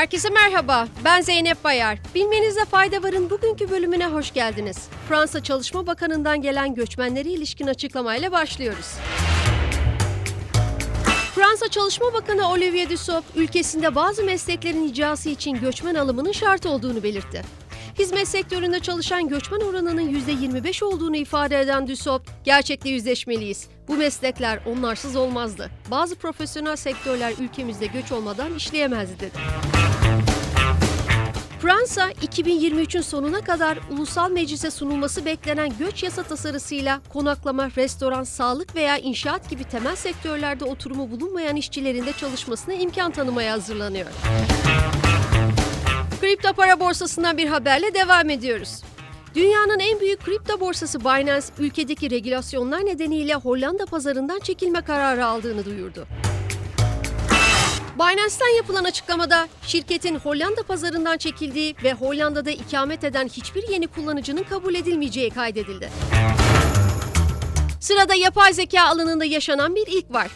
Herkese merhaba, ben Zeynep Bayar. Bilmenize fayda varın bugünkü bölümüne hoş geldiniz. Fransa Çalışma Bakanı'ndan gelen göçmenlere ilişkin açıklamayla başlıyoruz. Fransa Çalışma Bakanı Olivier Dussopt, ülkesinde bazı mesleklerin icrası için göçmen alımının şart olduğunu belirtti. Hizmet sektöründe çalışan göçmen oranının %25 olduğunu ifade eden Dussopt, gerçekle yüzleşmeliyiz. Bu meslekler onlarsız olmazdı. Bazı profesyonel sektörler ülkemizde göç olmadan işleyemezdi dedi. Fransa, 2023'ün sonuna kadar ulusal meclise sunulması beklenen göç yasa tasarısıyla konaklama, restoran, sağlık veya inşaat gibi temel sektörlerde oturumu bulunmayan işçilerin de çalışmasına imkan tanımaya hazırlanıyor. Kripto para borsasından bir haberle devam ediyoruz. Dünyanın en büyük kripto borsası Binance, ülkedeki regülasyonlar nedeniyle Hollanda pazarından çekilme kararı aldığını duyurdu. Binance'ten yapılan açıklamada şirketin Hollanda pazarından çekildiği ve Hollanda'da ikamet eden hiçbir yeni kullanıcının kabul edilmeyeceği kaydedildi. Sırada yapay zeka alanında yaşanan bir ilk var.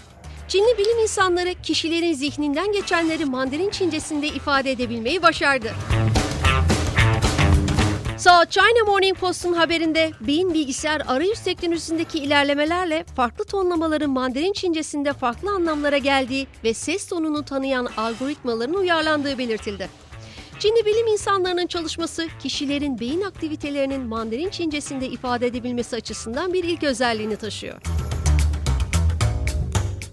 Çinli bilim insanları kişilerin zihninden geçenleri Mandarin Çincesinde ifade edebilmeyi başardı. South China Morning Post'un haberinde beyin bilgisayar arayüz teknolojisindeki ilerlemelerle farklı tonlamaların Mandarin Çincesinde farklı anlamlara geldiği ve ses tonunu tanıyan algoritmaların uyarlandığı belirtildi. Çinli bilim insanlarının çalışması kişilerin beyin aktivitelerinin Mandarin Çincesinde ifade edebilmesi açısından bir ilk özelliğini taşıyor.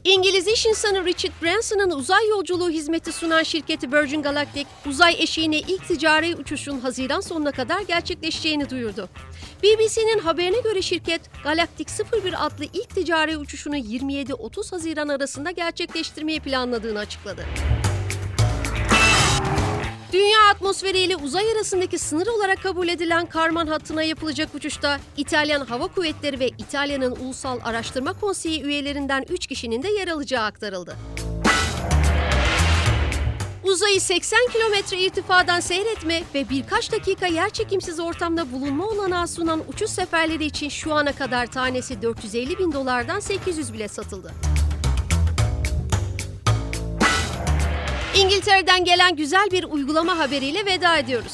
İngiliz iş insanı Richard Branson'ın uzay yolculuğu hizmeti sunan şirketi Virgin Galactic, uzay eşiğine ilk ticari uçuşun Haziran sonuna kadar gerçekleşeceğini duyurdu. BBC'nin haberine göre şirket, Galactic 01 adlı ilk ticari uçuşunu 27-30 Haziran arasında gerçekleştirmeyi planladığını açıkladı. Atmosferiyle uzay arasındaki sınır olarak kabul edilen Karman hattına yapılacak uçuşta İtalyan Hava Kuvvetleri ve İtalya'nın Ulusal Araştırma Konseyi üyelerinden 3 kişinin de yer alacağı aktarıldı. Uzayı 80 kilometre irtifadan seyretme ve birkaç dakika yerçekimsiz ortamda bulunma olanağı sunan uçuş seferleri için şu ana kadar tanesi 450 bin dolardan 800 bile satıldı. İngiltere'den gelen güzel bir uygulama haberiyle veda ediyoruz.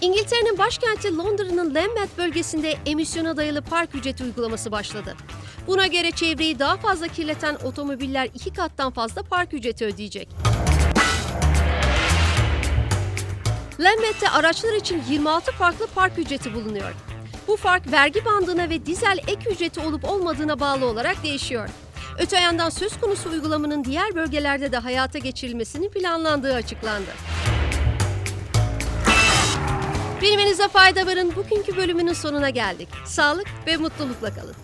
İngiltere'nin başkenti Londra'nın Lambeth bölgesinde emisyona dayalı park ücreti uygulaması başladı. Buna göre çevreyi daha fazla kirleten otomobiller iki kattan fazla park ücreti ödeyecek. Lambeth'te araçlar için 26 farklı park ücreti bulunuyor. Bu fark vergi bandına ve dizel ek ücreti olup olmadığına bağlı olarak değişiyor. Öte yandan söz konusu uygulamanın diğer bölgelerde de hayata geçirilmesinin planlandığı açıklandı. Bilmenize fayda varın bugünkü bölümünün sonuna geldik. Sağlık ve mutlulukla kalın.